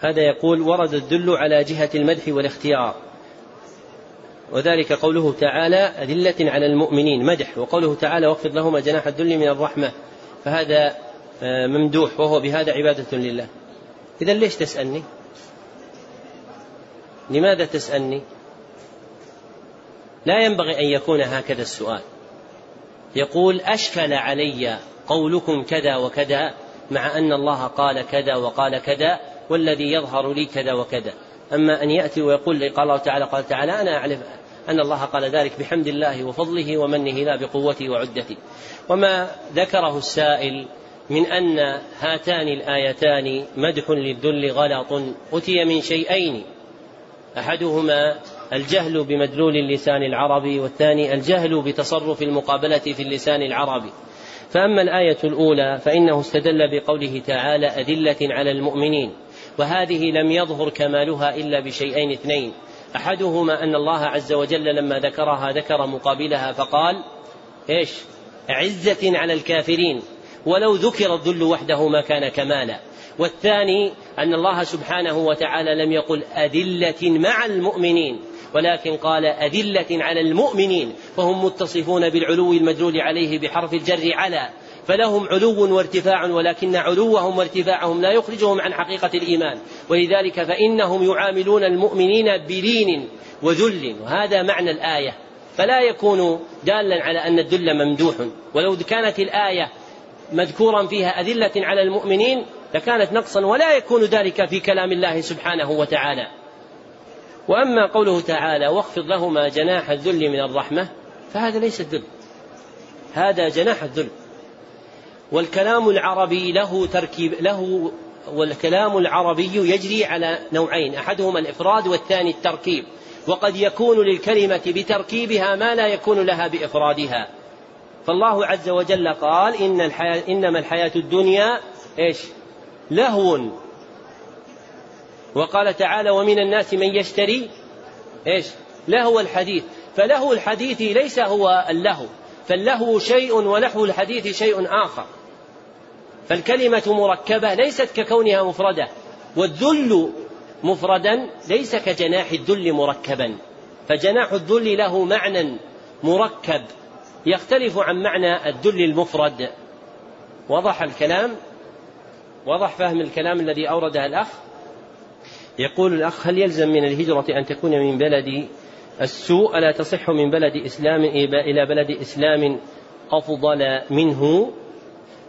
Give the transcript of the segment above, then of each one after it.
هذا يقول ورد الدل على جهة المدح والاختيار. وذلك قوله تعالى أذلة على المؤمنين مدح. وقوله تعالى واخفض لهما جناح الذل من الرحمة. فهذا آه، ممدوح وهو بهذا عبادة لله. إذا ليش تسألني؟ لماذا تسألني؟ لا ينبغي أن يكون هكذا السؤال. يقول أشكل علي قولكم كذا وكذا مع أن الله قال كذا وقال كذا والذي يظهر لي كذا وكذا. أما أن يأتي ويقول لي قال الله تعالى قال تعالى أنا أعرف أن الله قال ذلك بحمد الله وفضله ومنه لا بقوتي وعدتي وما ذكره السائل من أن هاتان الآيتان مدح للذل غلط أتي من شيئين. أحدهما الجهل بمدلول اللسان العربي والثاني الجهل بتصرف المقابلة في اللسان العربي. فأما الآية الأولى فإنه استدل بقوله تعالى أدلة على المؤمنين. وهذه لم يظهر كمالها إلا بشيئين اثنين. أحدهما أن الله عز وجل لما ذكرها ذكر مقابلها فقال إيش؟ عزة على الكافرين. ولو ذكر الذل وحده ما كان كمالا. والثاني أن الله سبحانه وتعالى لم يقل أذلة مع المؤمنين ولكن قال أذلة على المؤمنين فهم متصفون بالعلو المدلول عليه بحرف الجر على. فلهم علو وارتفاع ولكن علوهم وارتفاعهم لا يخرجهم عن حقيقة الإيمان. ولذلك فإنهم يعاملون المؤمنين بلين وذل وهذا معنى الآية. فلا يكون دالا على أن الذل ممدوح. ولو كانت الآية مذكورا فيها أذلة على المؤمنين لكانت نقصا ولا يكون ذلك في كلام الله سبحانه وتعالى. وأما قوله تعالى واخفض لهما جناح الذل من الرحمة فهذا ليس الذل. هذا جناح الذل. والكلام العربي له تركيب له والكلام العربي يجري على نوعين أحدهما الإفراد والثاني التركيب. وقد يكون للكلمة بتركيبها ما لا يكون لها بإفرادها. فالله عز وجل قال إن الحياة إنما الحياة الدنيا إيش؟ لهو. وقال تعالى ومن الناس من يشتري إيش؟ لهو الحديث. فلهو الحديث ليس هو اللهو فاللهو شيء ولهو الحديث شيء آخر. فالكلمة مركبة ليست ككونها مفردة والذل مفردا ليس كجناح الذل مركبا. فجناح الذل له معنى مركب يختلف عن معنى الذل المفرد. وضح الكلام؟ وضح فهم الكلام الذي أورده الأخ. يقول الأخ هل يلزم من الهجرة أن تكون من بلد السوء؟ ألا تصح من بلد إسلام إلى بلد إسلام أفضل منه؟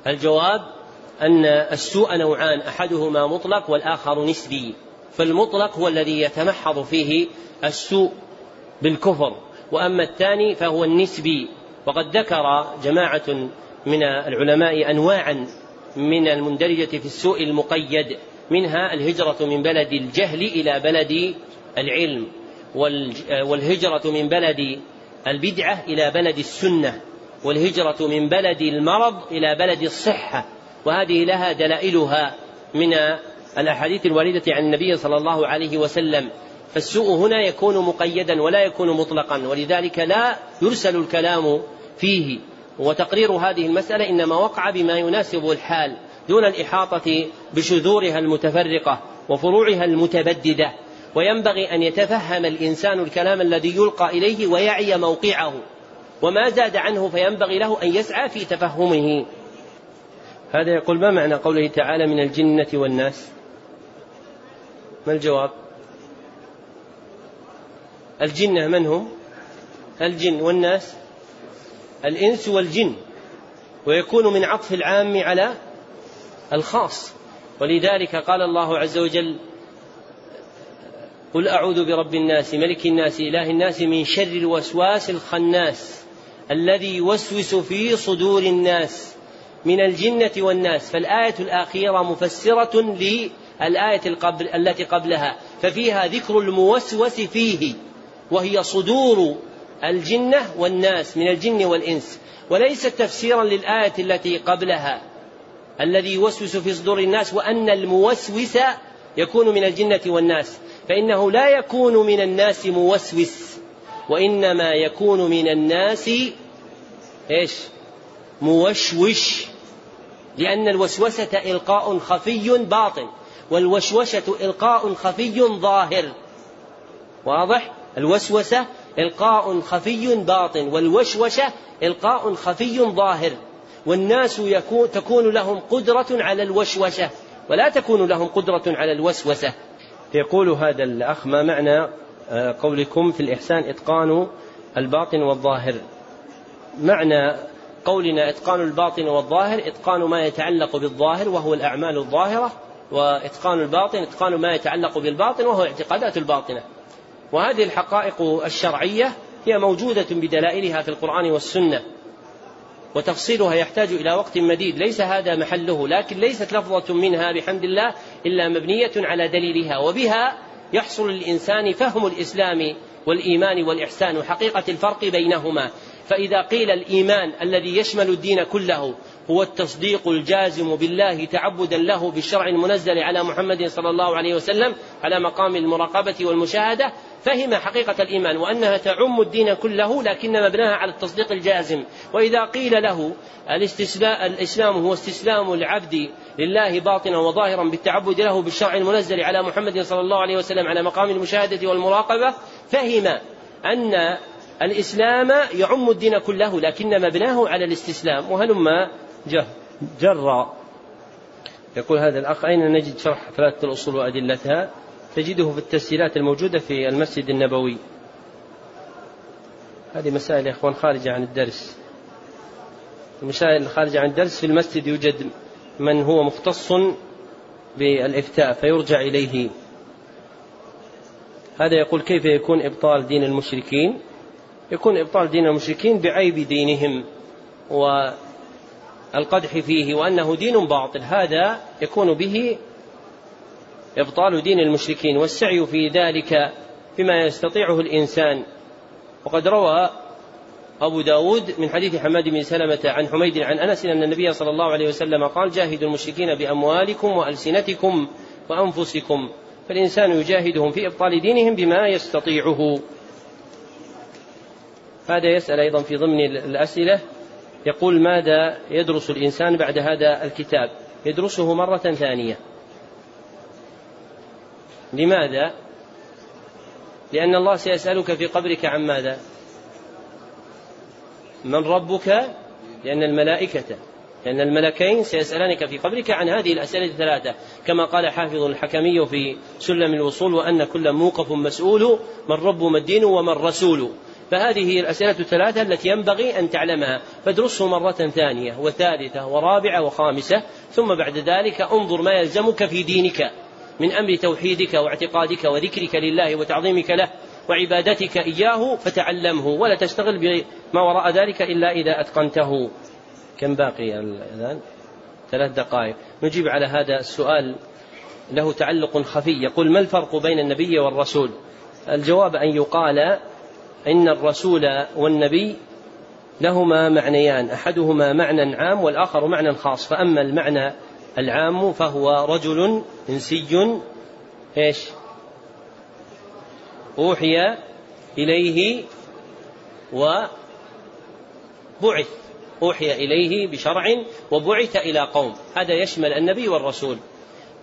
الجواب أن السوء نوعان أحدهما مطلق والآخر نسبي. فالمطلق هو الذي يتمحض فيه السوء بالكفر. وأما الثاني فهو النسبي. وقد ذكر جماعة من العلماء أنواعا من المندرجة في السوء المقيد. منها الهجرة من بلد الجهل إلى بلد العلم. والهجرة من بلد البدعة إلى بلد السنة. والهجرة من بلد المرض إلى بلد الصحة. وهذه لها دلائلها من الأحاديث الواردة عن النبي صلى الله عليه وسلم. فالسوء هنا يكون مقيدا ولا يكون مطلقا ولذلك لا يرسل الكلام فيه. وتقرير هذه المسألة إنما وقع بما يناسب الحال دون الإحاطة بشذورها المتفرقة وفروعها المتبددة. وينبغي أن يتفهم الإنسان الكلام الذي يلقى إليه ويعي موقعه. وما زاد عنه فينبغي له أن يسعى في تفهمه. هذا يقول ما معنى قوله تعالى من الجنة والناس؟ ما الجواب؟ الجنة من هم؟ الجن والناس؟ الإنس والجن. ويكون من عطف العام على الخاص. ولذلك قال الله عز وجل قل أعوذ برب الناس ملك الناس إله الناس من شر الوسواس الخناس الذي يوسوس في صدور الناس. من الجنة والناس فالآية الأخيرة مفسرة للآية القبل التي قبلها ففيها ذكر الموسوس فيه وهي صدور الجنة والناس من الجن والإنس وليست تفسيرا للآية التي قبلها الذي يوسوس في صدور الناس وأن الموسوس يكون من الجنة والناس فإنه لا يكون من الناس موسوس وإنما يكون من الناس إيش؟ موشوش لأن الوسوسة إلقاء خفي باطن والوشوشة إلقاء خفي ظاهر. واضح؟ الوسوسة إلقاء خفي باطن والوشوشة إلقاء خفي ظاهر. والناس يكون تكون لهم قدرة على الوشوشة ولا تكون لهم قدرة على الوسوسة. يقول هذا الأخ ما معنى آه، قولكم في الإحسان إتقان الباطن والظاهر؟ معنى قولنا إتقان الباطن والظاهر إتقان ما يتعلق بالظاهر وهو الأعمال الظاهرة وإتقان الباطن إتقان ما يتعلق بالباطن وهو اعتقادات الباطنة. وهذه الحقائق الشرعية هي موجودة بدلائلها في القرآن والسنة وتفصيلها يحتاج إلى وقت مديد. ليس هذا محله لكن ليست لفظة منها بحمد الله إلا مبنية على دليلها وبها يحصل للإنسان فهم الإسلام والإيمان والإحسان وحقيقة الفرق بينهما. فإذا قيل الإيمان الذي يشمل الدين كله هو التصديق الجازم بالله تعبدا له بالشرع المنزل على محمد صلى الله عليه وسلم على مقام المراقبة والمشاهدة فهم حقيقة الإيمان وأنها تعم الدين كله لكن مبناها على التصديق الجازم. وإذا قيل له الإسلام هو استسلام العبد لله باطنا وظاهرا بالتعبد له بالشرع المنزل على محمد صلى الله عليه وسلم على مقام المشاهدة والمراقبة فهم أن الإسلام يعم الدين كله لكن مبناه على الاستسلام وهلما جر. يقول هذا الأخ أين نجد شرح ثلاثة الأصول وأدلتها؟ تجده في التسجيلات الموجودة في المسجد النبوي. هذه مسائل يا إخوان خارجة عن الدرس. المسائل الخارجة عن الدرس في المسجد يوجد من هو مختص بالإفتاء فيرجع إليه. هذا يقول كيف يكون إبطال دين المشركين؟ يكون إبطال دين المشركين بعيب دينهم والقدح فيه وأنه دين باطل. هذا يكون به إبطال دين المشركين والسعي في ذلك بما يستطيعه الإنسان. وقد روى أبو داود من حديث حماد بن سلمة عن حميد عن أنس أن النبي صلى الله عليه وسلم قال جاهدوا المشركين بأموالكم وألسنتكم وأنفسكم. فالإنسان يجاهدهم في إبطال دينهم بما يستطيعه. هذا يسأل أيضا في ضمن الأسئلة يقول ماذا يدرس الإنسان بعد هذا الكتاب؟ يدرسه مرة ثانية. لماذا؟ لأن الله سيسألك في قبرك عن ماذا؟ من ربك؟ لأن الملائكة. لأن الملكين سيسألانك في قبرك عن هذه الأسئلة الثلاثة. كما قال حافظ الحكمي في سلم الوصول وأن كل موقف مسؤول من رب ما الدين ومن رسول. فهذه هي الأسئلة الثلاثة التي ينبغي أن تعلمها. فادرسه مرة ثانية وثالثة ورابعة وخامسة ثم بعد ذلك انظر ما يلزمك في دينك من أمر توحيدك واعتقادك وذكرك لله وتعظيمك له وعبادتك إياه فتعلمه ولا تشتغل بما وراء ذلك إلا إذا أتقنته. كم باقي الآن؟ ثلاث دقائق. نجيب على هذا السؤال له تعلق خفي يقول ما الفرق بين النبي والرسول؟ الجواب أن يقال إن الرسول والنبي لهما معنيان أحدهما معنى عام والآخر معنى خاص فأما المعنى العام فهو رجل إنسي إيش؟ أوحي إليه وبعث أوحي إليه بشرع وبعث إلى قوم هذا يشمل النبي والرسول.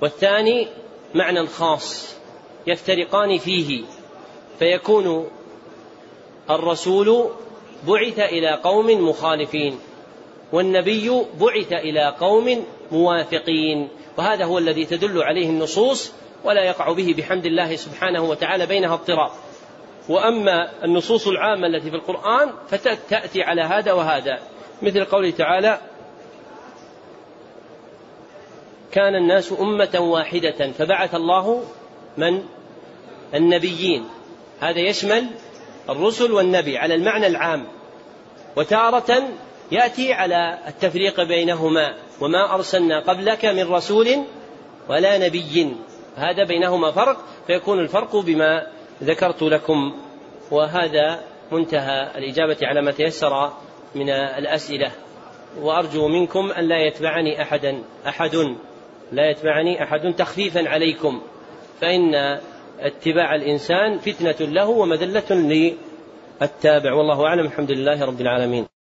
والثاني معنى خاص يفترقان فيه فيكون الرسول بعث إلى قوم مخالفين والنبي بعث إلى قوم موافقين وهذا هو الذي تدل عليه النصوص ولا يقع به بحمد الله سبحانه وتعالى بينها اضطراب. وأما النصوص العامة التي في القرآن فتأتي على هذا وهذا. مثل قوله تعالى كان الناس أمة واحدة فبعث الله من؟ النبيين. هذا يشمل الرسل والنبي على المعنى العام وتارة يأتي على التفريق بينهما وما أرسلنا قبلك من رسول ولا نبي. هذا بينهما فرق فيكون الفرق بما ذكرت لكم. وهذا منتهى الإجابة على ما تيسر من الأسئلة. وأرجو منكم أن لا يتبعني أحدا أحد لا يتبعني أحد تخفيفا عليكم. فإن اتباع الإنسان فتنة له ومذلة للتابع. والله أعلم. الحمد لله رب العالمين.